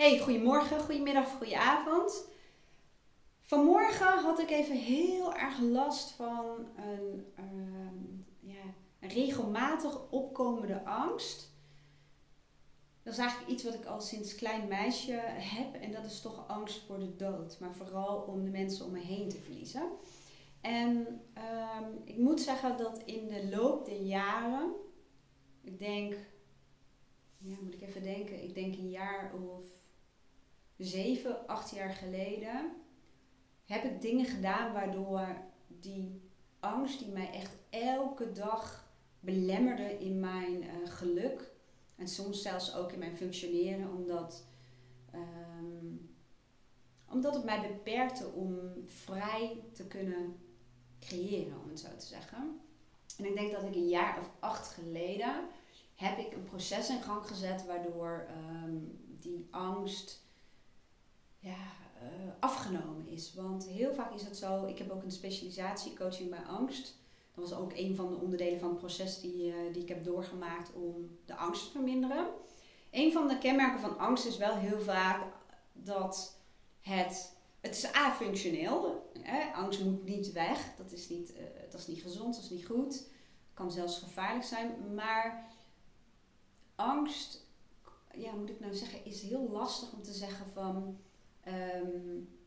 Hey, goedemorgen, goedemiddag, goedenavond. Vanmorgen had ik even heel erg last van een, ehm, ja, een regelmatig opkomende angst. Dat is eigenlijk iets wat ik al sinds klein meisje heb en dat is toch angst voor de dood, maar vooral om de mensen om me heen te verliezen. En ehm, ik moet zeggen dat in de loop der jaren, ik denk, ja, moet ik even denken, ik denk een jaar of zeven, acht jaar geleden heb ik dingen gedaan waardoor die angst die mij echt elke dag belemmerde in mijn uh, geluk en soms zelfs ook in mijn functioneren, omdat, um, omdat het mij beperkte om vrij te kunnen creëren, om het zo te zeggen. En ik denk dat ik een jaar of acht geleden heb ik een proces in gang gezet waardoor um, die angst ja, uh, afgenomen is. Want heel vaak is het zo, ik heb ook een specialisatie coaching bij angst. Dat was ook een van de onderdelen van het proces die, uh, die ik heb doorgemaakt om de angst te verminderen. Een van de kenmerken van angst is wel heel vaak dat het, het is afunctioneel. Angst moet niet weg, dat is niet, uh, dat is niet gezond, dat is niet goed. Kan zelfs gevaarlijk zijn. Maar angst, ja, moet ik nou zeggen, is heel lastig om te zeggen van um,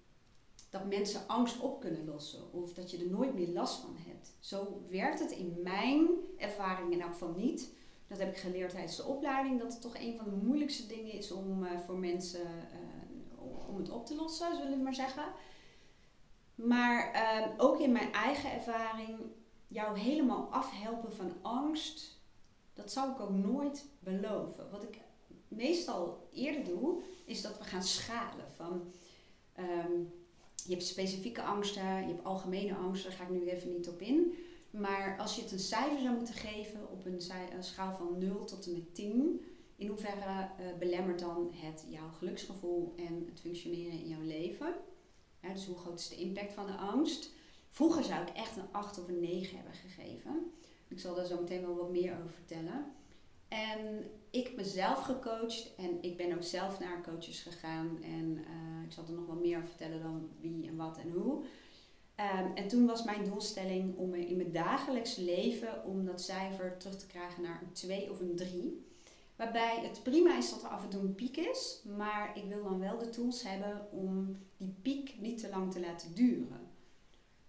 dat mensen angst op kunnen lossen of dat je er nooit meer last van hebt. Zo werkt het in mijn ervaring in elk geval niet. Dat heb ik geleerd tijdens de opleiding, dat het toch een van de moeilijkste dingen is om uh, voor mensen uh, om het op te lossen, zullen we maar zeggen. Maar uh, ook in mijn eigen ervaring, jou helemaal afhelpen van angst, dat zou ik ook nooit beloven. Wat ik meestal eerder doe, is dat we gaan schalen. Van, um, je hebt specifieke angsten, je hebt algemene angsten, daar ga ik nu even niet op in. Maar als je het een cijfer zou moeten geven op een, schaal van 0 tot en met 10, in hoeverre uh, belemmert dan het jouw geluksgevoel en het functioneren in jouw leven? Dus hoe groot is de impact van de angst? Vroeger zou ik echt een 8 of een 9 hebben gegeven. Ik zal daar zo meteen wel wat meer over vertellen. En ik mezelf gecoacht en ik ben ook zelf naar coaches gegaan. En uh, ik zal er nog wel meer vertellen dan wie en wat en hoe. Um, en toen was mijn doelstelling om in mijn dagelijks leven om dat cijfer terug te krijgen naar een 2 of een 3. Waarbij het prima is dat er af en toe een piek is, maar ik wil dan wel de tools hebben om die piek niet te lang te laten duren.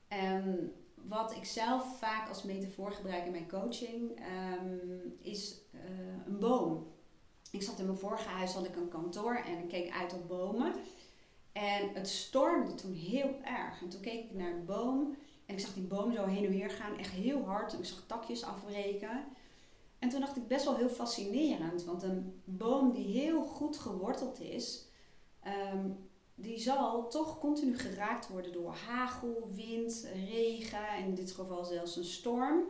En wat ik zelf vaak als metafoor gebruik in mijn coaching um, is uh, een boom. Ik zat in mijn vorige huis, had ik een kantoor en ik keek uit op bomen. En het stormde toen heel erg. En toen keek ik naar de boom en ik zag die boom zo heen en weer gaan, echt heel hard. En ik zag takjes afbreken. En toen dacht ik best wel heel fascinerend, want een boom die heel goed geworteld is, um, die zal toch continu geraakt worden door hagel, wind, regen en in dit geval zelfs een storm.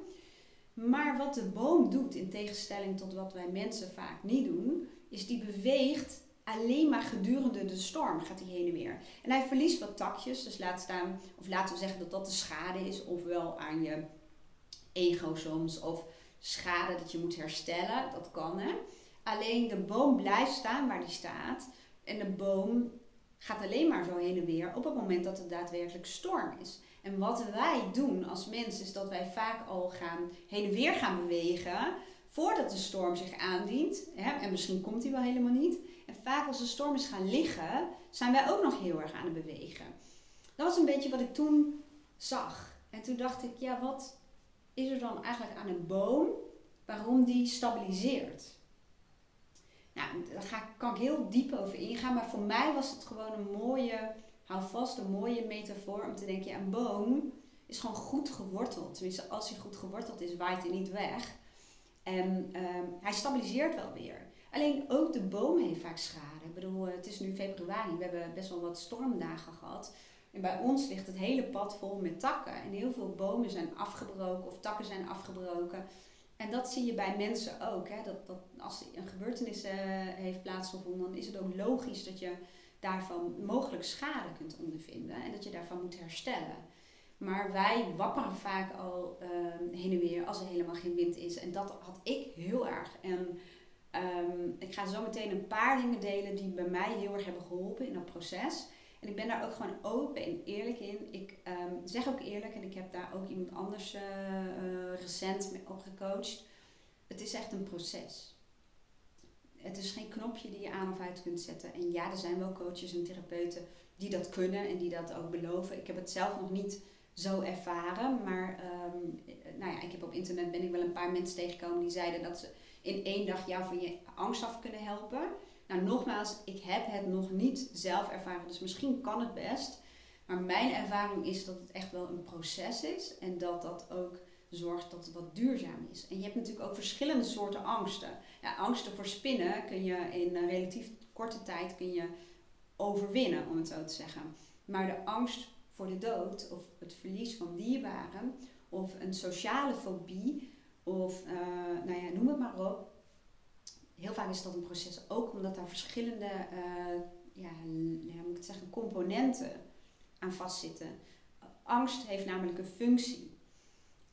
Maar wat de boom doet, in tegenstelling tot wat wij mensen vaak niet doen, is die beweegt alleen maar gedurende de storm gaat hij heen en weer. En hij verliest wat takjes, dus laat staan, of laten we zeggen dat dat de schade is, ofwel aan je ego soms, of schade dat je moet herstellen, dat kan hè. Alleen de boom blijft staan waar die staat en de boom gaat alleen maar zo heen en weer op het moment dat het daadwerkelijk storm is. En wat wij doen als mens is dat wij vaak al gaan heen en weer gaan bewegen voordat de storm zich aandient. Hè? En misschien komt die wel helemaal niet. En vaak als de storm is gaan liggen, zijn wij ook nog heel erg aan het bewegen. Dat was een beetje wat ik toen zag. En toen dacht ik, ja, wat is er dan eigenlijk aan een boom waarom die stabiliseert? Nou, daar ga, kan ik heel diep over ingaan. Maar voor mij was het gewoon een mooie, hou vast, een mooie metafoor om te denken, ja, een boom is gewoon goed geworteld. Tenminste, als hij goed geworteld is, waait hij niet weg. En um, hij stabiliseert wel weer. Alleen ook de boom heeft vaak schade. Ik bedoel, het is nu februari, we hebben best wel wat stormdagen gehad. En bij ons ligt het hele pad vol met takken. En heel veel bomen zijn afgebroken of takken zijn afgebroken. En dat zie je bij mensen ook. Hè? Dat, dat als een gebeurtenis uh, heeft plaatsgevonden, dan is het ook logisch dat je daarvan mogelijk schade kunt ondervinden en dat je daarvan moet herstellen. Maar wij wapperen vaak al uh, heen en weer als er helemaal geen wind is. En dat had ik heel erg. En Ehm, ik ga zo meteen een paar dingen delen die bij mij heel erg hebben geholpen in dat proces. En ik ben daar ook gewoon open en eerlijk in. Ik ehm, zeg ook eerlijk, en ik heb daar ook iemand anders uh, recent op gecoacht. Het is echt een proces. Het is geen knopje die je aan of uit kunt zetten. En ja, er zijn wel coaches en therapeuten die dat kunnen en die dat ook beloven. Ik heb het zelf nog niet zo ervaren, maar um, nou ja, ik heb op internet ben ik wel een paar mensen tegengekomen die zeiden dat ze in één dag jou van je angst af kunnen helpen. Nou, nogmaals, ik heb het nog niet zelf ervaren, dus misschien kan het best. Maar mijn ervaring is dat het echt wel een proces is en dat dat ook zorgt dat het wat duurzaam is. En je hebt natuurlijk ook verschillende soorten angsten. Ja, angsten voor spinnen kun je in een relatief korte tijd kun je overwinnen, om het zo te zeggen. Maar de angst voor de dood of het verlies van dierbaren of een sociale fobie of uh, nou ja, noem het maar op. Heel vaak is dat een proces ook omdat daar verschillende uh, ja, moet ik zeggen, componenten aan vastzitten. Angst heeft namelijk een functie.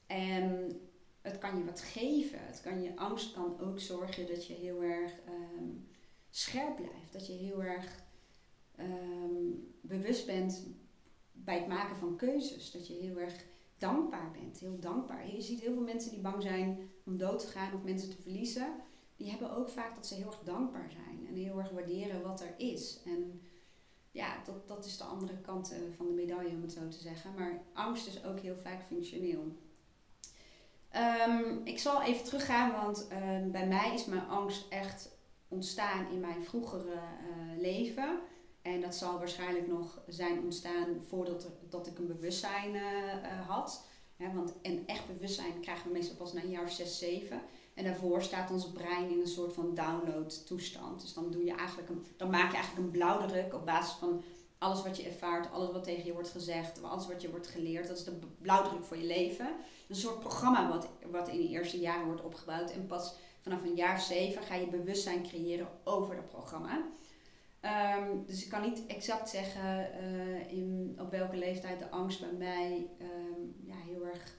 En het kan je wat geven. Het kan je, angst kan ook zorgen dat je heel erg um, scherp blijft. Dat je heel erg um, bewust bent bij het maken van keuzes. Dat je heel erg dankbaar bent. Heel dankbaar. Je ziet heel veel mensen die bang zijn om dood te gaan of mensen te verliezen. Die hebben ook vaak dat ze heel erg dankbaar zijn. En heel erg waarderen wat er is. En ja, dat, dat is de andere kant eh, van de medaille om het zo te zeggen. Maar angst is ook heel vaak functioneel. Um, ik zal even teruggaan, want um, bij mij is mijn angst echt ontstaan in mijn vroegere uh, leven. En dat zal waarschijnlijk nog zijn ontstaan voordat dat ik een bewustzijn uh, had. want een echt bewustzijn krijgen we meestal pas na een jaar of zes, zeven. En daarvoor staat ons brein in een soort van download toestand. Dus dan, doe je eigenlijk een, dan maak je eigenlijk een blauwdruk op basis van alles wat je ervaart, alles wat tegen je wordt gezegd, alles wat je wordt geleerd. Dat is de blauwdruk voor je leven. Een soort programma wat, wat in de eerste jaren wordt opgebouwd. En pas vanaf een jaar zeven ga je bewustzijn creëren over dat programma. Um, dus ik kan niet exact zeggen uh, in, op welke leeftijd de angst bij mij um, ja, heel erg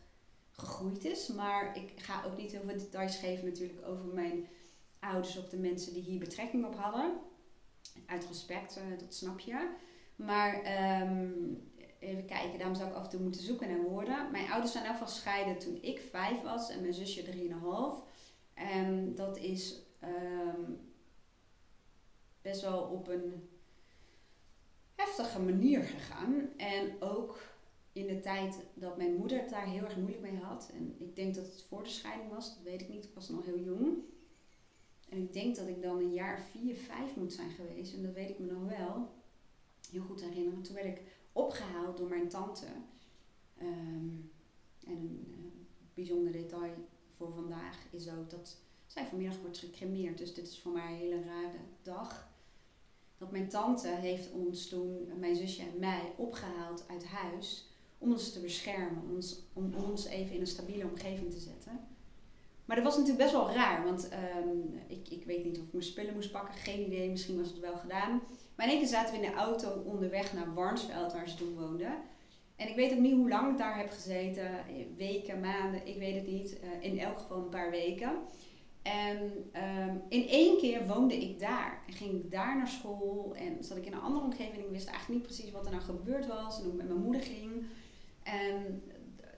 gegroeid is. Maar ik ga ook niet heel veel details geven natuurlijk over mijn ouders of de mensen die hier betrekking op hadden. Uit respect, uh, dat snap je. Maar um, even kijken, daarom zou ik af en toe moeten zoeken naar woorden. Mijn ouders zijn elk gescheiden toen ik vijf was en mijn zusje drieënhalf. En dat is best wel op een heftige manier gegaan. En ook in de tijd dat mijn moeder het daar heel erg moeilijk mee had. En ik denk dat het voor de scheiding was, dat weet ik niet. Ik was nog heel jong. En ik denk dat ik dan een jaar vier, vijf moet zijn geweest. En dat weet ik me nog wel heel goed herinneren. Toen werd ik opgehaald door mijn tante. Um, en een uh, bijzonder detail voor vandaag is ook dat zij vanmiddag wordt gecremeerd. Dus dit is voor mij een hele rare dag dat mijn tante heeft ons toen, mijn zusje en mij, opgehaald uit huis om ons te beschermen, om ons, om ons even in een stabiele omgeving te zetten. Maar dat was natuurlijk best wel raar, want um, ik, ik weet niet of ik mijn spullen moest pakken, geen idee, misschien was het wel gedaan. Maar in één keer zaten we in de auto onderweg naar Warnsveld, waar ze toen woonden. En ik weet ook niet hoe lang ik daar heb gezeten, weken, maanden, ik weet het niet. Uh, in elk geval een paar weken. En um, in één keer woonde ik daar. En ging ik daar naar school. En zat ik in een andere omgeving. Ik wist eigenlijk niet precies wat er nou gebeurd was. En hoe het met mijn moeder ging. En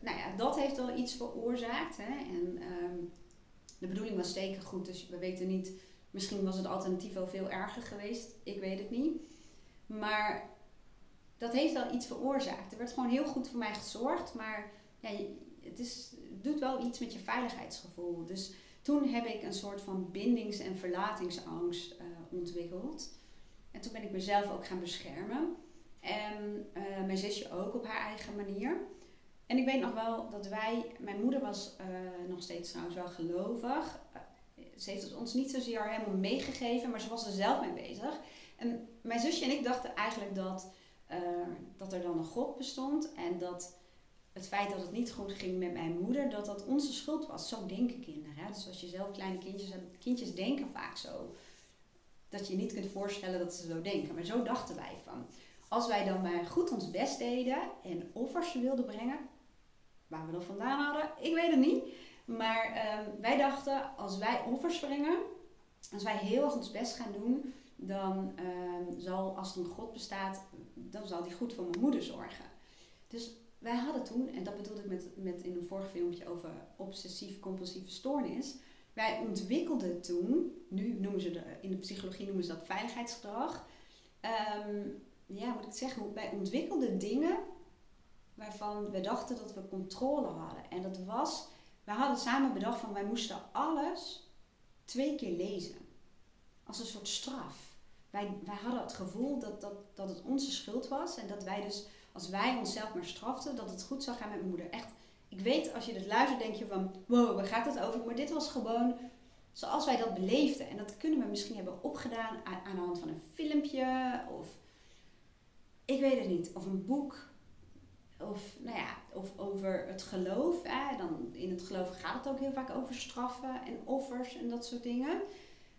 nou ja, dat heeft wel iets veroorzaakt. Hè? En um, de bedoeling was zeker goed. Dus we weten niet. Misschien was het alternatief wel veel erger geweest. Ik weet het niet. Maar dat heeft wel iets veroorzaakt. Er werd gewoon heel goed voor mij gezorgd. Maar ja, het, is, doet wel iets met je veiligheidsgevoel. Dus toen heb ik een soort van bindings- en verlatingsangst uh, ontwikkeld. En toen ben ik mezelf ook gaan beschermen. En uh, mijn zusje ook op haar eigen manier. En ik weet nog wel dat wij, mijn moeder was uh, nog steeds trouwens wel gelovig. ze heeft het ons niet zozeer helemaal meegegeven, maar ze was er zelf mee bezig. En mijn zusje en ik dachten eigenlijk dat, dat er dan een God bestond en dat het feit dat het niet goed ging met mijn moeder, dat dat onze schuld was. Zo denken kinderen. Hè? Dus als je zelf kleine kindjes hebt, kindjes denken vaak zo. Dat je niet kunt voorstellen dat ze zo denken. Maar zo dachten wij van. Als wij dan maar goed ons best deden en offers wilden brengen, waar we dat vandaan hadden, ik weet het niet. Maar ehm, wij dachten, als wij offers brengen, als wij heel erg ons best gaan doen, dan ehm, zal, als er een God bestaat, dan zal die goed voor mijn moeder zorgen. Dus wij hadden toen, en dat bedoelde ik met, met in een vorig filmpje over obsessief-compulsieve stoornis. Wij ontwikkelden toen, nu noemen ze de, in de psychologie noemen ze dat veiligheidsgedrag. Ehm, ja, moet ik zeggen, wij ontwikkelden dingen waarvan we dachten dat we controle hadden. En dat was, we hadden samen bedacht van wij moesten alles twee keer lezen. Als een soort straf. Wij, wij hadden het gevoel dat, dat, dat het onze schuld was. En dat wij dus, als wij onszelf maar straften, dat het goed zou gaan met mijn moeder. Echt, ik weet, als je dit luistert, denk je van, wow, waar gaat het over? Maar dit was gewoon zoals wij dat beleefden. En dat kunnen we misschien hebben opgedaan aan, aan de hand van een filmpje of ik weet het niet, of een boek. Of, nou ja, of over het geloof. Hè. Dan, in het geloof gaat het ook heel vaak over straffen en offers en dat soort dingen.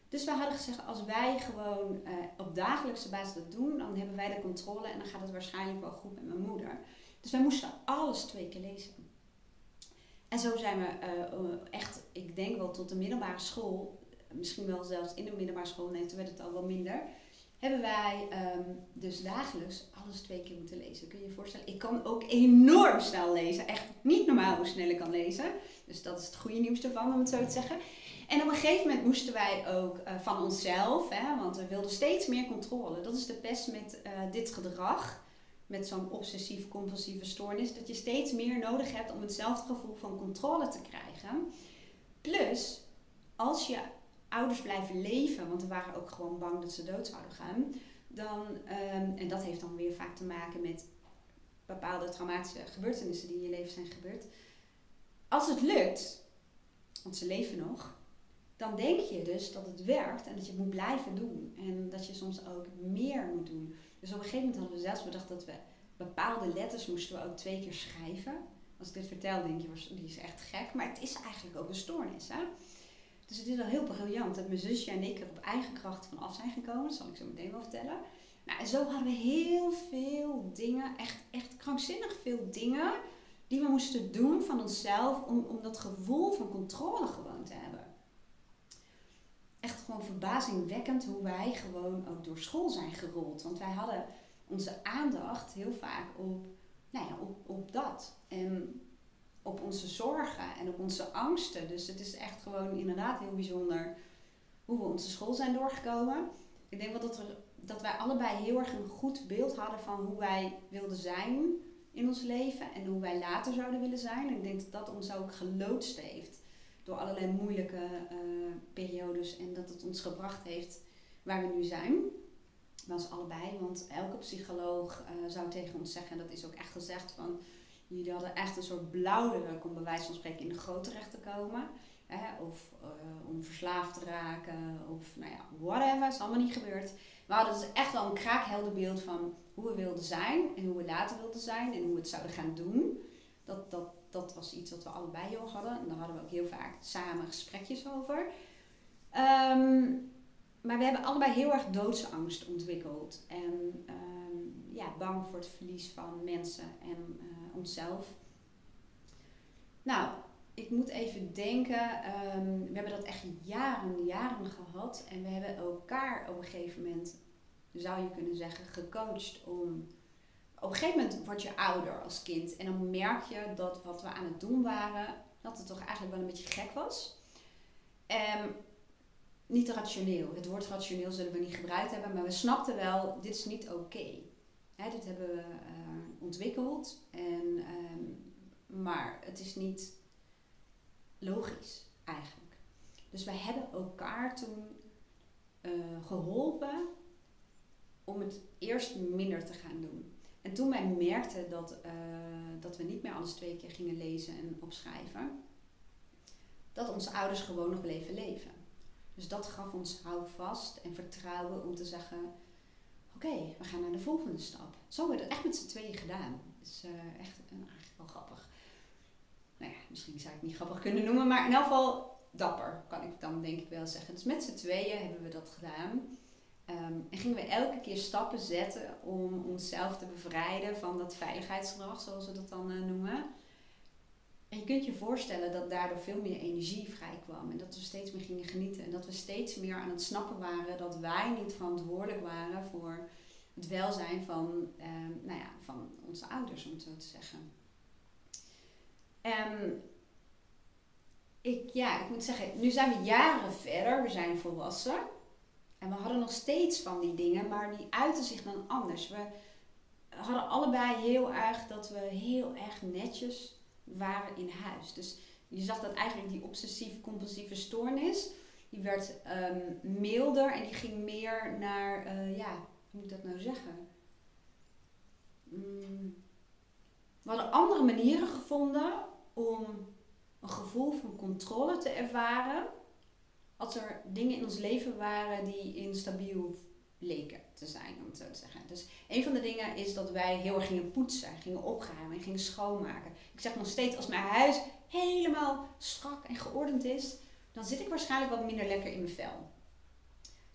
Dus we hadden gezegd, als wij gewoon uh, op dagelijkse basis dat doen, dan hebben wij de controle en dan gaat het waarschijnlijk wel goed met mijn moeder. Dus wij moesten alles twee keer lezen. En zo zijn we uh, echt, ik denk wel tot de middelbare school, misschien wel zelfs in de middelbare school, nee, toen werd het al wel minder, hebben wij um, dus dagelijks alles twee keer moeten lezen. Kun je je voorstellen? Ik kan ook enorm snel lezen. Echt niet normaal hoe snel ik kan lezen. Dus dat is het goede nieuws ervan, om het zo te zeggen. En op een gegeven moment moesten wij ook uh, van onszelf, hè, want we wilden steeds meer controle. Dat is de pest met uh, dit gedrag, met zo'n obsessief-compulsieve stoornis, dat je steeds meer nodig hebt om hetzelfde gevoel van controle te krijgen. Plus, als je ouders blijven leven, want we waren ook gewoon bang dat ze dood zouden gaan, dan, um, en dat heeft dan weer vaak te maken met bepaalde traumatische gebeurtenissen die in je leven zijn gebeurd. Als het lukt, want ze leven nog, dan denk je dus dat het werkt en dat je het moet blijven doen. En dat je soms ook meer moet doen. Dus op een gegeven moment hadden we zelfs bedacht dat we bepaalde letters moesten we ook twee keer schrijven. Als ik dit vertel, denk je, die is echt gek. Maar het is eigenlijk ook een stoornis. Hè? Dus het is wel heel briljant dat mijn zusje en ik er op eigen kracht van af zijn gekomen. Dat zal ik zo meteen wel vertellen. Nou, en zo hadden we heel veel dingen, echt, echt krankzinnig veel dingen, die we moesten doen van onszelf om, om dat gevoel van controle gewoon te hebben. Echt gewoon verbazingwekkend hoe wij gewoon ook door school zijn gerold. Want wij hadden onze aandacht heel vaak op, nou ja, op, op dat. En op onze zorgen en op onze angsten. Dus het is echt gewoon inderdaad heel bijzonder hoe we onze school zijn doorgekomen. Ik denk wel dat, er, dat wij allebei heel erg een goed beeld hadden van hoe wij wilden zijn in ons leven en hoe wij later zouden willen zijn. En ik denk dat dat ons ook geloodst heeft door allerlei moeilijke uh, periodes en dat het ons gebracht heeft waar we nu zijn. Was allebei, want elke psycholoog uh, zou tegen ons zeggen, en dat is ook echt gezegd, van Jullie hadden echt een soort blauwdruk om bij wijze van spreken in de groot terecht te komen. Hè, of uh, om verslaafd te raken, of nou ja, whatever, is allemaal niet gebeurd. We hadden dus echt wel een kraakhelder beeld van hoe we wilden zijn en hoe we later wilden zijn en hoe we het zouden gaan doen. Dat, dat, dat was iets wat we allebei heel hadden. En daar hadden we ook heel vaak samen gesprekjes over. Um, maar we hebben allebei heel erg doodsangst ontwikkeld. En um, ja, bang voor het verlies van mensen en uh, onszelf. Nou, ik moet even denken. Um, we hebben dat echt jaren, jaren gehad. En we hebben elkaar op een gegeven moment, zou je kunnen zeggen, gecoacht om. Op een gegeven moment word je ouder als kind. En dan merk je dat wat we aan het doen waren, dat het toch eigenlijk wel een beetje gek was. Um, niet rationeel. Het woord rationeel zullen we niet gebruikt hebben, maar we snapten wel, dit is niet oké. Okay. Dit hebben we uh, ontwikkeld, en, um, maar het is niet logisch eigenlijk. Dus wij hebben elkaar toen uh, geholpen om het eerst minder te gaan doen. En toen wij merkten dat, uh, dat we niet meer alles twee keer gingen lezen en opschrijven, dat onze ouders gewoon nog bleven leven. Dus dat gaf ons houvast en vertrouwen om te zeggen: Oké, we gaan naar de volgende stap. Zo hebben we het echt met z'n tweeën gedaan. Dus uh, echt uh, eigenlijk wel grappig. Nou ja, misschien zou ik het niet grappig kunnen noemen, maar in elk geval dapper, kan ik dan denk ik wel zeggen. Dus met z'n tweeën hebben we dat gedaan. Um, en gingen we elke keer stappen zetten om onszelf te bevrijden van dat veiligheidsgedrag, zoals we dat dan uh, noemen. En je kunt je voorstellen dat daardoor veel meer energie vrij kwam. En dat we steeds meer gingen genieten. En dat we steeds meer aan het snappen waren dat wij niet verantwoordelijk waren voor het welzijn van, ehm, nou ja, van onze ouders, om het zo te zeggen. En ik, ja, ik moet zeggen, nu zijn we jaren verder, we zijn volwassen. En we hadden nog steeds van die dingen, maar die uiten zich dan anders. We hadden allebei heel erg dat we heel erg netjes waren in huis. Dus je zag dat eigenlijk die obsessief-compulsieve stoornis, die werd um, milder en die ging meer naar, uh, ja, hoe moet ik dat nou zeggen? Mm. We hadden andere manieren gevonden om een gevoel van controle te ervaren als er dingen in ons leven waren die instabiel leken te zijn, om het zo te zeggen. Dus een van de dingen is dat wij heel erg gingen poetsen, gingen opruimen en gingen schoonmaken. Ik zeg nog steeds, als mijn huis helemaal strak en geordend is, dan zit ik waarschijnlijk wat minder lekker in mijn vel.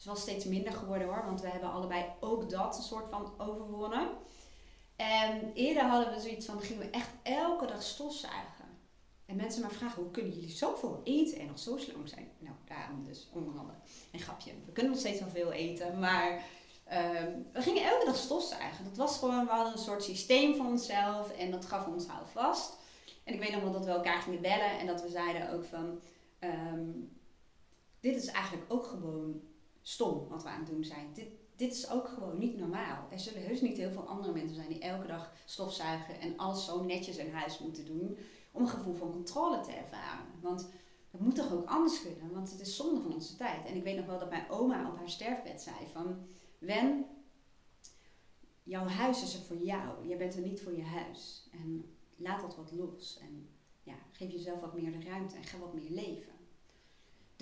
Is wel steeds minder geworden hoor, want we hebben allebei ook dat een soort van overwonnen. En eerder hadden we zoiets van, gingen we echt elke dag stofzuigen. En mensen maar vragen, hoe kunnen jullie zoveel eten en nog zo slank zijn? Nou, daarom dus, onder andere. Een grapje, we kunnen nog steeds wel veel eten, maar ehm, we gingen elke dag stofzuigen. Dat was gewoon, we hadden een soort systeem voor onszelf en dat gaf ons houvast. En ik weet nog wel dat we elkaar gingen bellen en dat we zeiden ook van, ehm, dit is eigenlijk ook gewoon stom wat we aan het doen zijn. Dit, dit is ook gewoon niet normaal. Er zullen heus niet heel veel andere mensen zijn die elke dag stofzuigen en alles zo netjes in huis moeten doen om een gevoel van controle te ervaren. Want dat moet toch ook anders kunnen, want het is zonde van onze tijd. En ik weet nog wel dat mijn oma op haar sterfbed zei van... Wen, jouw huis is er voor jou. Jij bent er niet voor je huis. En laat dat wat los. En ja, geef jezelf wat meer de ruimte en ga wat meer leven.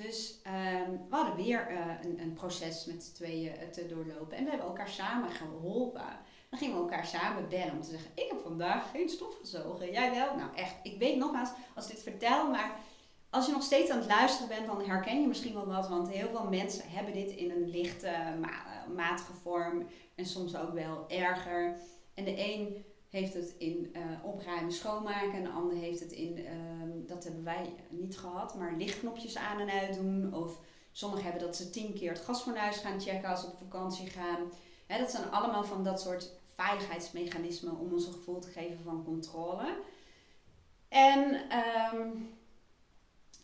Dus um, we hadden weer uh, een, een, proces met z'n tweeën uh, te doorlopen. En we hebben elkaar samen geholpen. Dan gingen we elkaar samen bellen om te zeggen: Ik heb vandaag geen stof gezogen. Jij wel? Nou, echt. Ik weet nogmaals, als ik dit vertel, maar als je nog steeds aan het luisteren bent, dan herken je misschien wel wat. Want heel veel mensen hebben dit in een lichte, matige vorm. En soms ook wel erger. En de een heeft het in uh, opruimen, schoonmaken. En de ander heeft het in, uh, dat hebben wij niet gehad, maar lichtknopjes aan en uit doen. Of sommigen hebben dat ze tien keer het gasfornuis gaan checken als ze op vakantie gaan. dat zijn allemaal van dat soort veiligheidsmechanismen om ons een gevoel te geven van controle. En um,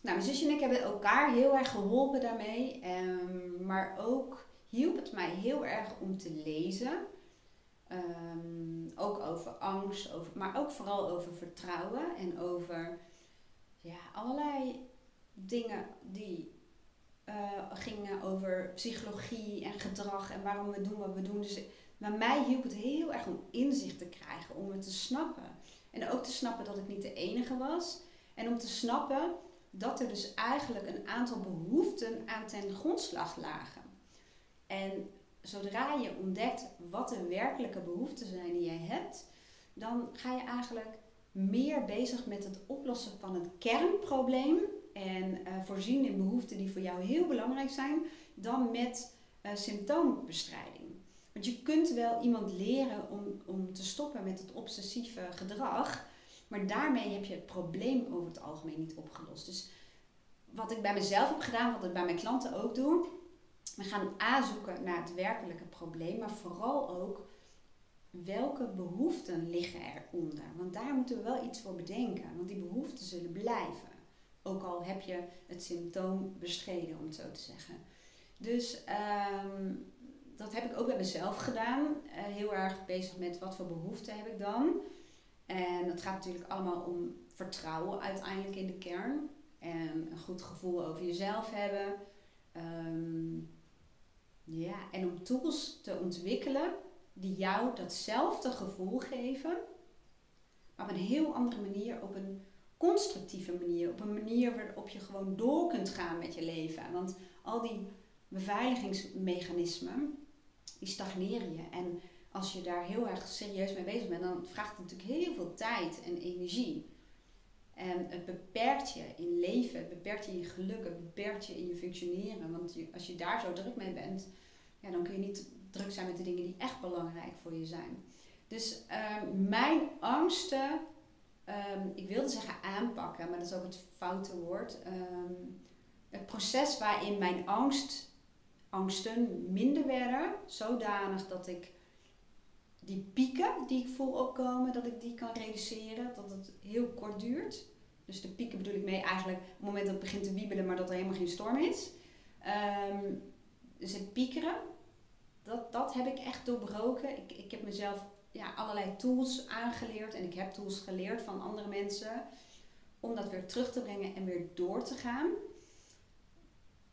nou, mijn zusje en ik hebben elkaar heel erg geholpen daarmee. Um, maar ook hielp het mij heel erg om te lezen. Um, ook over angst, over, maar ook vooral over vertrouwen en over ja, allerlei dingen die uh, gingen over psychologie en gedrag en waarom we doen wat we doen. Dus maar mij hielp het heel erg om inzicht te krijgen, om het te snappen. En ook te snappen dat ik niet de enige was. En om te snappen dat er dus eigenlijk een aantal behoeften aan ten grondslag lagen. En zodra je ontdekt wat de werkelijke behoeften zijn die jij hebt, dan ga je eigenlijk meer bezig met het oplossen van het kernprobleem en uh, voorzien in behoeften die voor jou heel belangrijk zijn, dan met uh, symptoombestrijding. Want je kunt wel iemand leren om, om te stoppen met het obsessieve gedrag, maar daarmee heb je het probleem over het algemeen niet opgelost. Dus wat ik bij mezelf heb gedaan, wat ik bij mijn klanten ook doe, we gaan aanzoeken naar het werkelijke probleem, maar vooral ook welke behoeften liggen eronder. Want daar moeten we wel iets voor bedenken, want die behoeften zullen blijven. Ook al heb je het symptoom bestreden, om het zo te zeggen. Dus um, dat heb ik ook bij mezelf gedaan. Uh, heel erg bezig met wat voor behoeften heb ik dan. En dat gaat natuurlijk allemaal om vertrouwen uiteindelijk in de kern. En een goed gevoel over jezelf hebben. Um, ja, en om tools te ontwikkelen die jou datzelfde gevoel geven. Maar op een heel andere manier, op een constructieve manier. Op een manier waarop je gewoon door kunt gaan met je leven. Want al die beveiligingsmechanismen, die stagneren je. En als je daar heel erg serieus mee bezig bent, dan vraagt het natuurlijk heel veel tijd en energie. En het beperkt je in leven, het beperkt je in je geluk, het beperkt je in je functioneren. Want als je daar zo druk mee bent, ja, dan kun je niet druk zijn met de dingen die echt belangrijk voor je zijn. Dus uh, mijn angsten ehm, ik wilde zeggen aanpakken, maar dat is ook het foute woord. Ehm, het proces waarin mijn angst, angsten minder werden, zodanig dat ik die pieken die ik voel opkomen, dat ik die kan reduceren, dat het heel kort duurt. Dus de pieken bedoel ik mee eigenlijk op het moment dat het begint te wiebelen, maar dat er helemaal geen storm is. Ehm, dus het piekeren, dat, dat heb ik echt doorbroken. Ik, ik heb mezelf ja, allerlei tools aangeleerd en ik heb tools geleerd van andere mensen om dat weer terug te brengen en weer door te gaan.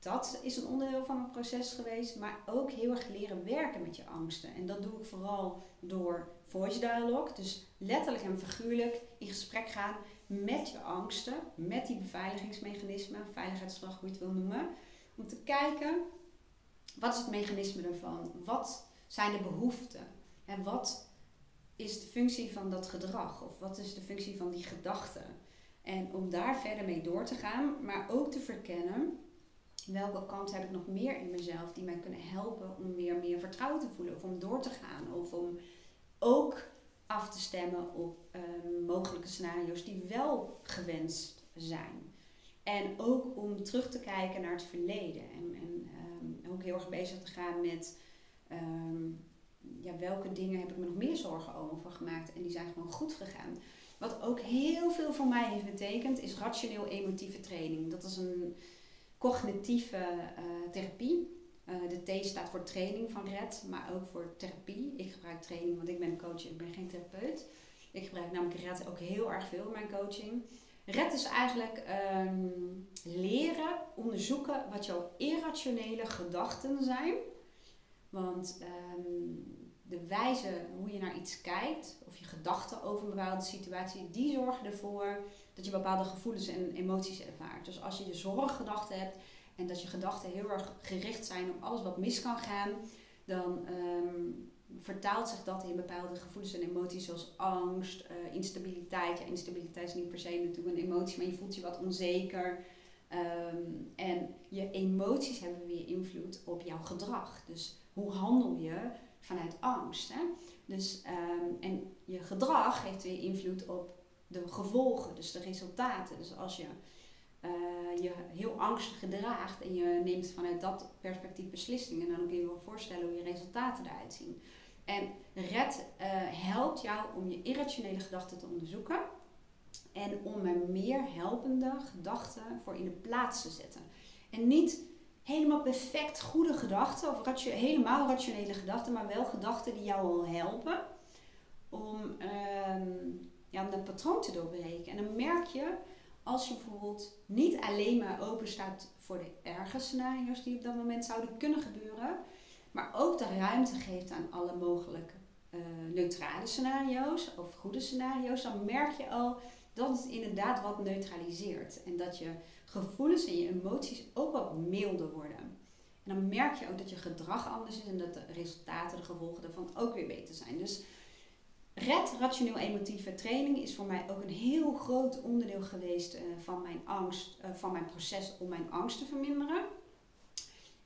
Dat is een onderdeel van mijn proces geweest, maar ook heel erg leren werken met je angsten. En dat doe ik vooral door voice dialogue, dus letterlijk en figuurlijk in gesprek gaan met je angsten, met die beveiligingsmechanismen, veiligheidsslag, hoe je het wil noemen. Om te kijken, wat is het mechanisme ervan? Wat zijn de behoeften? En wat is de functie van dat gedrag? Of wat is de functie van die gedachte? En om daar verder mee door te gaan, maar ook te verkennen welke kant heb ik nog meer in mezelf die mij kunnen helpen om weer meer vertrouwen te voelen of om door te gaan of om ook af te stemmen op ehm, mogelijke scenario's die wel gewenst zijn. En ook om terug te kijken naar het verleden en, en ehm, ook heel erg bezig te gaan met ehm, ja, welke dingen heb ik me nog meer zorgen over gemaakt en die zijn gewoon goed gegaan. Wat ook heel veel voor mij heeft betekend is rationeel-emotieve training. Dat is een cognitieve uh, therapie. Uh, de T staat voor training van RED, maar ook voor therapie. Ik gebruik training, want ik ben een coach, ik ben geen therapeut. Ik gebruik namelijk RED ook heel erg veel in mijn coaching. RED is eigenlijk um, leren onderzoeken wat jouw irrationele gedachten zijn. Want um, de wijze hoe je naar iets kijkt, of je gedachten over een bepaalde situatie, die zorgen ervoor dat je bepaalde gevoelens en emoties ervaart. Dus als je je zorggedachten hebt en dat je gedachten heel erg gericht zijn op alles wat mis kan gaan, dan um, vertaalt zich dat in bepaalde gevoelens en emoties zoals angst, uh, instabiliteit. Ja, instabiliteit is niet per se natuurlijk een emotie, maar je voelt je wat onzeker. Um, en je emoties hebben weer invloed op jouw gedrag. Dus hoe handel je vanuit angst? Hè? Dus, um, en je gedrag heeft weer invloed op de gevolgen, dus de resultaten. Dus als je uh, je heel angstig gedraagt en je neemt vanuit dat perspectief beslissingen, dan kun je je wel voorstellen hoe je resultaten eruit zien. En RED uh, helpt jou om je irrationele gedachten te onderzoeken en om er meer helpende gedachten voor in de plaats te zetten. En niet helemaal perfect goede gedachten of helemaal rationele gedachten, maar wel gedachten die jou al helpen om um, ja, om dat patroon te doorbreken. En dan merk je, als je bijvoorbeeld niet alleen maar open staat voor de erge scenario's die op dat moment zouden kunnen gebeuren, maar ook de ruimte geeft aan alle mogelijke uh, neutrale scenario's of goede scenario's, dan merk je al dat het inderdaad wat neutraliseert. En dat je gevoelens en je emoties ook wat milder worden. En dan merk je ook dat je gedrag anders is en dat de resultaten, de gevolgen daarvan ook weer beter zijn. Dus Red, rationeel emotieve training, is voor mij ook een heel groot onderdeel geweest uh, van mijn angst, uh, van mijn proces om mijn angst te verminderen.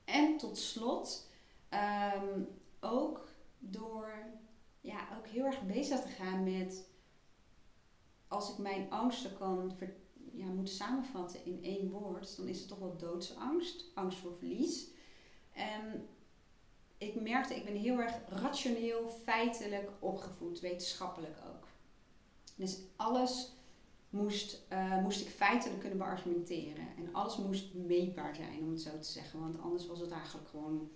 En tot slot, um, ook door ja, ook heel erg bezig te gaan met als ik mijn angsten kan ja, moet samenvatten in één woord, dan is het toch wel doodsangst, angst voor verlies. En ik merkte, ik ben heel erg rationeel, feitelijk opgevoed, wetenschappelijk ook. Dus alles moest, uh, moest ik feitelijk kunnen beargumenteren. En alles moest meetbaar zijn, om het zo te zeggen. Want anders was het eigenlijk gewoon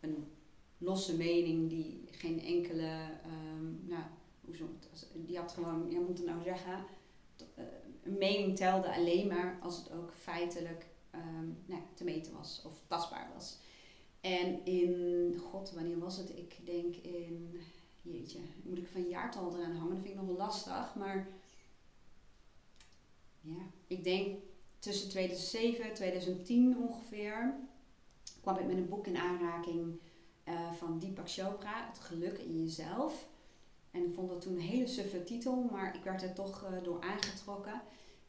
een losse mening die geen enkele, um, nou, hoe zo, die had gewoon, je moet het nou zeggen, uh, een mening telde alleen maar als het ook feitelijk um, nou, te meten was of tastbaar was. En in, god, wanneer was het? Ik denk in, jeetje, moet ik van jaartal eraan hangen? Dat vind ik nog wel lastig. Maar ja, ik denk tussen 2007 en 2010 ongeveer kwam ik met een boek in aanraking uh, van Deepak Chopra, Het geluk in jezelf. En ik vond dat toen een hele suffe titel, maar ik werd er toch uh, door aangetrokken.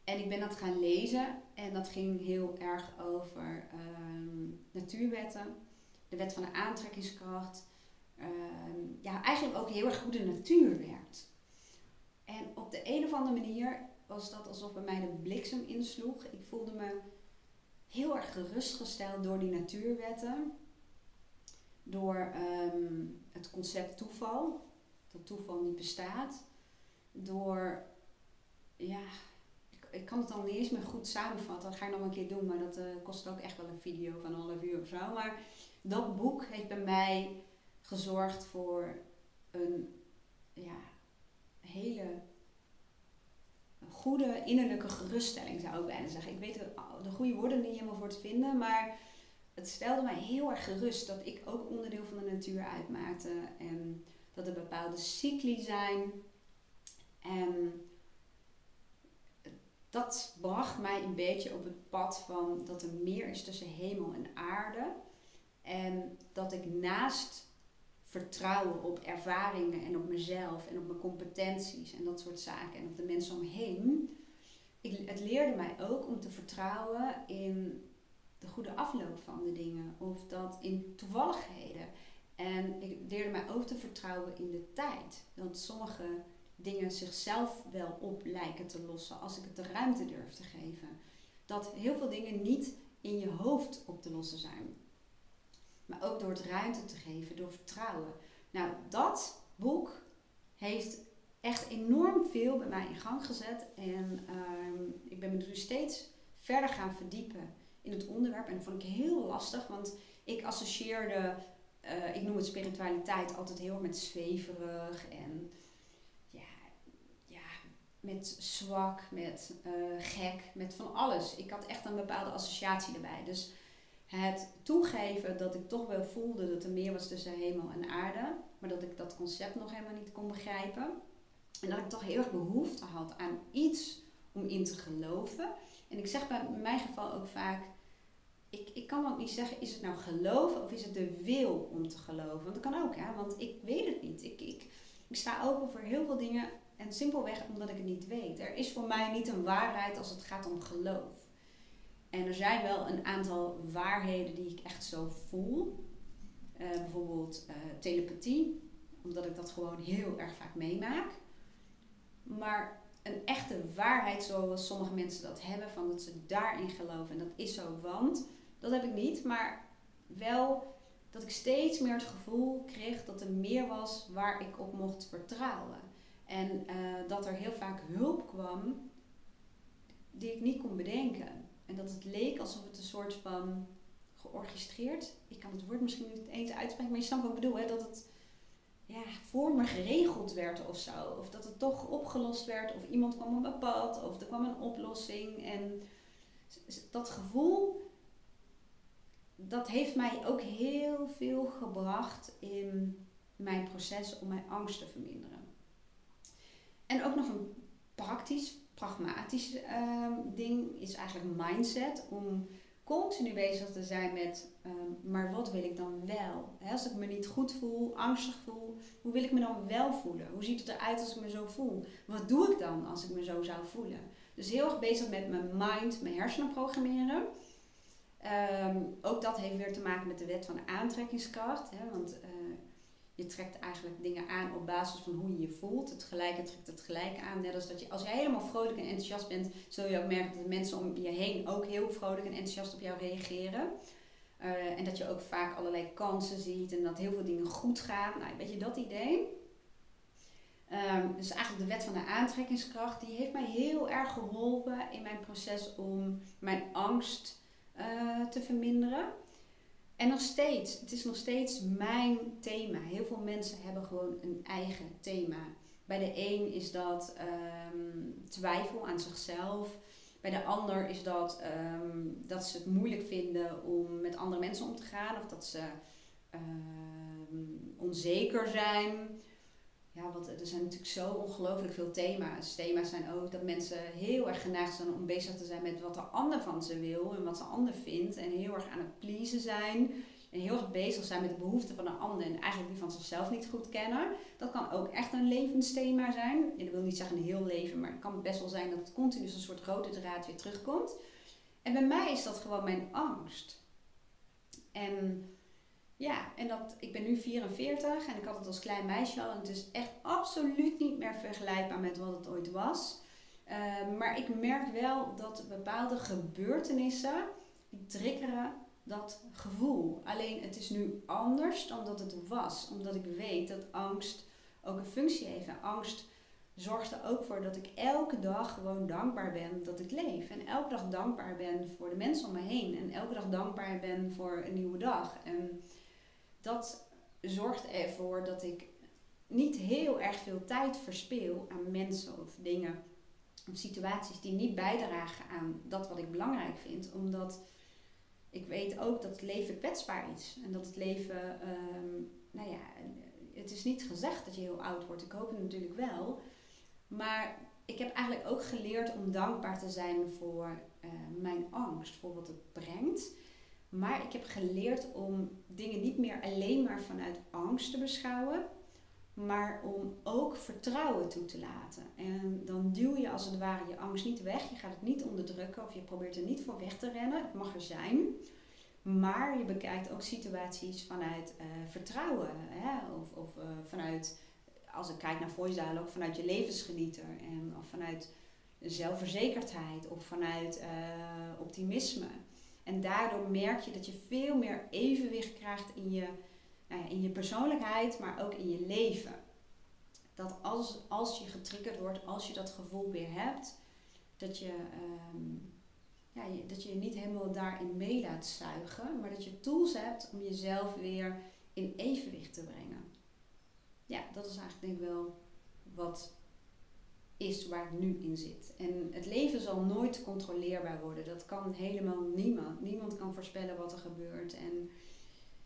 En ik ben dat gaan lezen en dat ging heel erg over uh, natuurwetten de wet van de aantrekkingskracht. Uh, ja, eigenlijk ook heel erg hoe de natuur werkt. En op de een of andere manier was dat alsof bij mij de bliksem insloeg. Ik voelde me heel erg gerustgesteld door die natuurwetten. Door ehm, het concept toeval, dat toeval niet bestaat. Door, ja, ik, ik kan het dan niet eens meer goed samenvatten. Dat ga ik nog een keer doen, maar dat uh, kost ook echt wel een video van een half uur of zo. Maar dat boek heeft bij mij gezorgd voor een ja, hele goede innerlijke geruststelling, zou ik bijna zeggen. Ik weet de, de goede woorden niet helemaal voor te vinden, maar het stelde mij heel erg gerust dat ik ook onderdeel van de natuur uitmaakte. En dat er bepaalde cycli zijn. En dat bracht mij een beetje op het pad van dat er meer is tussen hemel en aarde. En dat ik naast vertrouwen op ervaringen en op mezelf en op mijn competenties en dat soort zaken en op de mensen om me heen. Ik, het leerde mij ook om te vertrouwen in de goede afloop van de dingen of dat in toevalligheden. En ik leerde mij ook te vertrouwen in de tijd. Dat sommige dingen zichzelf wel op lijken te lossen als ik het de ruimte durf te geven. Dat heel veel dingen niet in je hoofd op te lossen zijn. Maar ook door het ruimte te geven, door vertrouwen. Nou, dat boek heeft echt enorm veel bij mij in gang gezet. En ehm, ik ben me nu steeds verder gaan verdiepen in het onderwerp. En dat vond ik heel lastig, want ik associeerde, uh, ik noem het spiritualiteit, altijd heel met zweverig en ja, ja met zwak, met uh, gek, met van alles. Ik had echt een bepaalde associatie erbij. Dus het toegeven dat ik toch wel voelde dat er meer was tussen hemel en aarde, maar dat ik dat concept nog helemaal niet kon begrijpen. En dat ik toch heel erg behoefte had aan iets om in te geloven. En ik zeg bij mijn geval ook vaak, ik, ik kan ook niet zeggen, is het nou geloven of is het de wil om te geloven? Want dat kan ook, hè? want ik weet het niet. Ik, ik, ik sta open voor heel veel dingen en simpelweg omdat ik het niet weet. Er is voor mij niet een waarheid als het gaat om geloof. En er zijn wel een aantal waarheden die ik echt zo voel. Uh, bijvoorbeeld uh, telepathie, omdat ik dat gewoon heel erg vaak meemaak. Maar een echte waarheid zoals sommige mensen dat hebben, van dat ze daarin geloven en dat is zo, want dat heb ik niet. Maar wel dat ik steeds meer het gevoel kreeg dat er meer was waar ik op mocht vertrouwen. En uh, dat er heel vaak hulp kwam die ik niet kon bedenken. En dat het leek alsof het een soort van georchestreerd. Ik kan het woord misschien niet eens uitspreken, maar je snapt wat ik bedoel. Hè? Dat het ja, voor me geregeld werd of zo. Of dat het toch opgelost werd. Of iemand kwam op mijn pad. Of er kwam een oplossing. En dat gevoel, dat heeft mij ook heel veel gebracht in mijn proces om mijn angst te verminderen. En ook nog een praktisch pragmatisch uh, ding is eigenlijk mindset. Om continu bezig te zijn met, ehm, maar wat wil ik dan wel? als ik me niet goed voel, angstig voel, hoe wil ik me dan wel voelen? Hoe ziet het eruit als ik me zo voel? Wat doe ik dan als ik me zo zou voelen? Dus heel erg bezig met mijn mind, mijn hersenen programmeren. Ehm, ook dat heeft weer te maken met de wet van aantrekkingskracht. Hè, want eh, je trekt eigenlijk dingen aan op basis van hoe je je voelt. Het gelijke trekt het gelijke aan. Net als dat je, als jij helemaal vrolijk en enthousiast bent, zul je ook merken dat de mensen om je heen ook heel vrolijk en enthousiast op jou reageren. Uh, en dat je ook vaak allerlei kansen ziet en dat heel veel dingen goed gaan. Nou, weet je dat idee? Um, dus eigenlijk de wet van de aantrekkingskracht, die heeft mij heel erg geholpen in mijn proces om mijn angst uh, te verminderen. En nog steeds, het is nog steeds mijn thema. Heel veel mensen hebben gewoon een eigen thema. Bij de een is dat um, twijfel aan zichzelf. Bij de ander is dat um, dat ze het moeilijk vinden om met andere mensen om te gaan. Of dat ze um, onzeker zijn. Ja, want er zijn natuurlijk zo ongelooflijk veel thema's. Thema's zijn ook dat mensen heel erg geneigd zijn om bezig te zijn met wat de ander van ze wil en wat de ander vindt. En heel erg aan het pleasen zijn. En heel erg bezig zijn met de behoeften van een ander en eigenlijk die van zichzelf niet goed kennen. Dat kan ook echt een levensthema zijn. En dat wil niet zeggen een heel leven, maar het kan best wel zijn dat het continu als een soort rode draad weer terugkomt. En bij mij is dat gewoon mijn angst. En Ja, en dat, ik ben nu 44 en ik had het als klein meisje al. En het is echt absoluut niet meer vergelijkbaar met wat het ooit was. Ehm, maar ik merk wel dat bepaalde gebeurtenissen, die triggeren dat gevoel. Alleen het is nu anders dan dat het was. Omdat ik weet dat angst ook een functie heeft. Angst zorgt er ook voor dat ik elke dag gewoon dankbaar ben dat ik leef. En elke dag dankbaar ben voor de mensen om me heen. En elke dag dankbaar ben voor een nieuwe dag. En dat zorgt ervoor dat ik niet heel erg veel tijd verspeel aan mensen of dingen of situaties die niet bijdragen aan dat wat ik belangrijk vind. Omdat ik weet ook dat het leven kwetsbaar is. En dat het leven, ehm, nou ja, het is niet gezegd dat je heel oud wordt. Ik hoop het natuurlijk wel. Maar ik heb eigenlijk ook geleerd om dankbaar te zijn voor uh, mijn angst, voor wat het brengt. Maar ik heb geleerd om dingen niet meer alleen maar vanuit angst te beschouwen, maar om ook vertrouwen toe te laten. En dan duw je als het ware je angst niet weg. Je gaat het niet onderdrukken of je probeert er niet voor weg te rennen. Het mag er zijn. Maar je bekijkt ook situaties vanuit uh, vertrouwen. Hè? Of, of uh, vanuit, als ik kijk naar voice ook vanuit je levensgenieter. En, of vanuit zelfverzekerdheid. Of vanuit uh, optimisme. En daardoor merk je dat je veel meer evenwicht krijgt in je, nou in je persoonlijkheid, maar ook in je leven. Dat als, als je getriggerd wordt, als je dat gevoel weer hebt, dat je, um, ja, dat je je niet helemaal daarin mee laat zuigen, maar dat je tools hebt om jezelf weer in evenwicht te brengen. Ja, dat is eigenlijk denk ik wel wat is waar ik nu in zit. En het leven zal nooit controleerbaar worden. Dat kan helemaal niemand. Niemand kan voorspellen wat er gebeurt. En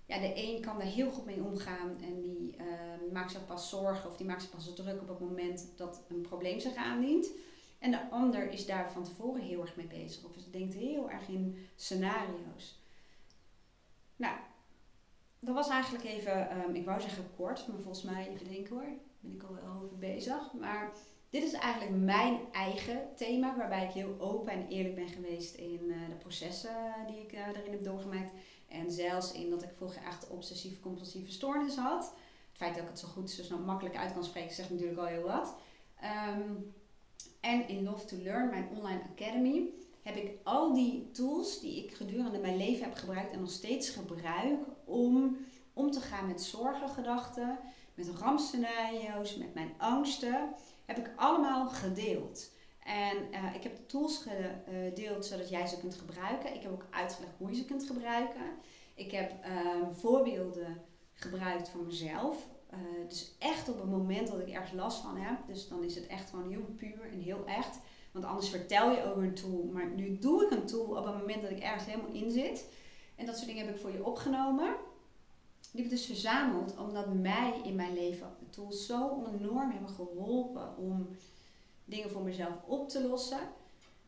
ja, de een kan daar heel goed mee omgaan en die uh, maakt zich pas zorgen of die maakt zich pas druk op het moment dat een probleem zich aandient. En de ander is daar van tevoren heel erg mee bezig of denkt heel erg in scenario's. Nou, dat was eigenlijk even, um, ik wou zeggen kort, maar volgens mij, even denken hoor, ben ik al wel over bezig. Maar dit is eigenlijk mijn eigen thema, waarbij ik heel open en eerlijk ben geweest in uh, de processen die ik daarin heb doorgemaakt. En zelfs in dat ik vroeger echt obsessief-compulsieve stoornis had. Het feit dat ik het zo goed, zo snel makkelijk uit kan spreken, zegt natuurlijk al heel wat. Um, en in Love to Learn, mijn online academy, heb ik al die tools die ik gedurende mijn leven heb gebruikt en nog steeds gebruik om om te gaan met zorgengedachten, met rampscenario's, met mijn angsten heb ik allemaal gedeeld. En uh, ik heb de tools gedeeld zodat jij ze kunt gebruiken. Ik heb ook uitgelegd hoe je ze kunt gebruiken. Ik heb uh, voorbeelden gebruikt voor mezelf. Uh, dus echt op het moment dat ik ergens last van heb. Dus dan is het echt gewoon heel puur en heel echt. Want anders vertel je over een tool. Maar nu doe ik een tool op het moment dat ik ergens helemaal in zit. En dat soort dingen heb ik voor je opgenomen. Die heb ik dus verzameld omdat mij in mijn leven tools zo enorm hebben geholpen om dingen voor mezelf op te lossen.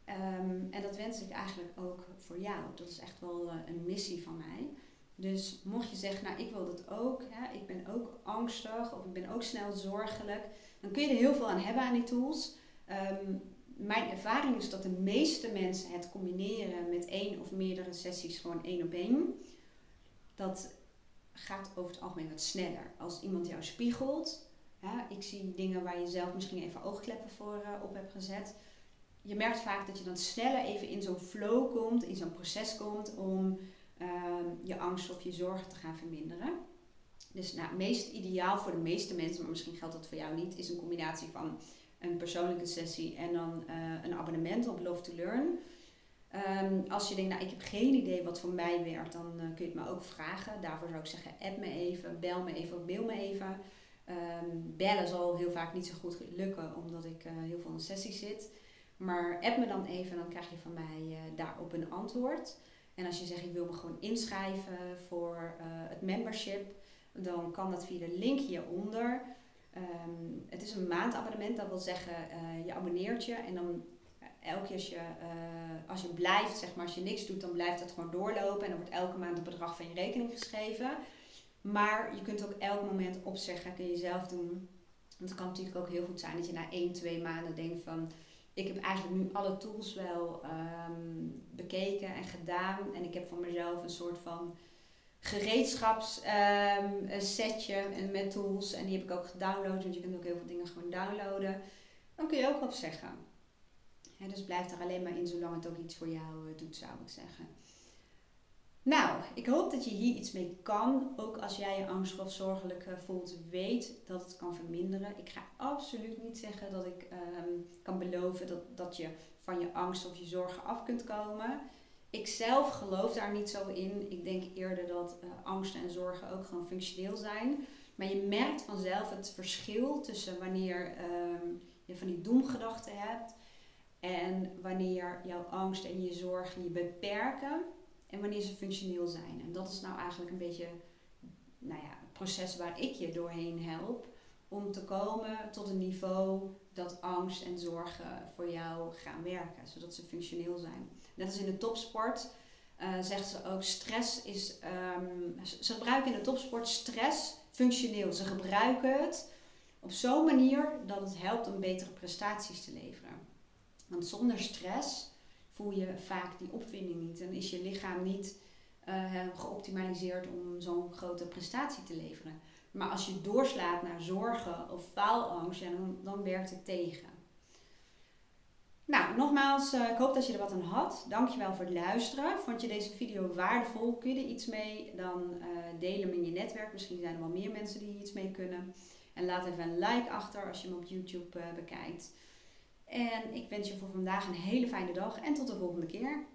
Um, en dat wens ik eigenlijk ook voor jou. Dat is echt wel uh, een missie van mij. Dus mocht je zeggen, nou ik wil dat ook, ik ben ook angstig of ik ben ook snel zorgelijk, dan kun je er heel veel aan hebben aan die tools. Um, mijn ervaring is dat de meeste mensen het combineren met één of meerdere sessies gewoon één op één. Dat gaat over het algemeen wat sneller. Als iemand jou spiegelt, ik zie dingen waar je zelf misschien even oogkleppen voor uh, op hebt gezet. Je merkt vaak dat je dan sneller even in zo'n flow komt, in zo'n proces komt om ehm, je angst of je zorgen te gaan verminderen. Dus nou, meest ideaal voor de meeste mensen, maar misschien geldt dat voor jou niet, is een combinatie van een persoonlijke sessie en dan uh, een abonnement op Love to Learn. Um, als je denkt, nou ik heb geen idee wat voor mij werkt, dan uh, kun je het me ook vragen. Daarvoor zou ik zeggen, app me even, bel me even mail me even. Um, bellen zal heel vaak niet zo goed lukken, omdat ik uh, heel veel in sessie zit. Maar app me dan even, dan krijg je van mij uh, daarop een antwoord. En als je zegt, ik wil me gewoon inschrijven voor het membership, dan kan dat via de link hieronder. Um, het is een maandabonnement, dat wil zeggen, je abonneert je en dan elke keer als je, uh, als je blijft, zeg maar, als je niks doet, dan blijft het gewoon doorlopen. En dan wordt elke maand het bedrag van je rekening geschreven. Maar je kunt ook elk moment opzeggen, kun je zelf doen. Want het kan natuurlijk ook heel goed zijn dat je na 1, 2 maanden denkt van... Ik heb eigenlijk nu alle tools wel um, bekeken en gedaan. En ik heb voor mezelf een soort van gereedschapssetje um, met tools. En die heb ik ook gedownload, want je kunt ook heel veel dingen gewoon downloaden. Dan kun je ook op dus blijf er alleen maar in zolang het ook iets voor jou uh, doet, zou ik zeggen. Nou, ik hoop dat je hier iets mee kan. Ook als jij je angstig of zorgelijk uh, voelt, weet dat het kan verminderen. Ik ga absoluut niet zeggen dat ik um, kan beloven dat, dat je van je angst of je zorgen af kunt komen. Ik zelf geloof daar niet zo in. Ik denk eerder dat uh, angsten en zorgen ook gewoon functioneel zijn. Maar je merkt vanzelf het verschil tussen wanneer um, je van die doemgedachten hebt en wanneer jouw angst en je zorgen je beperken en wanneer ze functioneel zijn. En dat is nou eigenlijk een beetje nou ja, het proces waar ik je doorheen help om te komen tot een niveau dat angst en zorgen voor jou gaan werken, zodat ze functioneel zijn. Net als in de topsport uh, zegt ze ook, stress is, um, ze gebruiken in de topsport stress functioneel. Ze gebruiken het op zo'n manier dat het helpt om betere prestaties te leveren. Want zonder stress voel je vaak die opwinding niet en is je lichaam niet uh, geoptimaliseerd om zo'n grote prestatie te leveren. Maar als je doorslaat naar zorgen of faalangst, ja, dan, dan werkt het tegen. Nou, nogmaals, uh, ik hoop dat je er wat aan had. Dankjewel voor het luisteren. Vond je deze video waardevol? Kun je er iets mee? Dan uh, deel hem in je netwerk. Misschien zijn er wel meer mensen die hier iets mee kunnen. En laat even een like achter als je hem op YouTube bekijkt. En ik wens je voor vandaag een hele fijne dag en tot de volgende keer.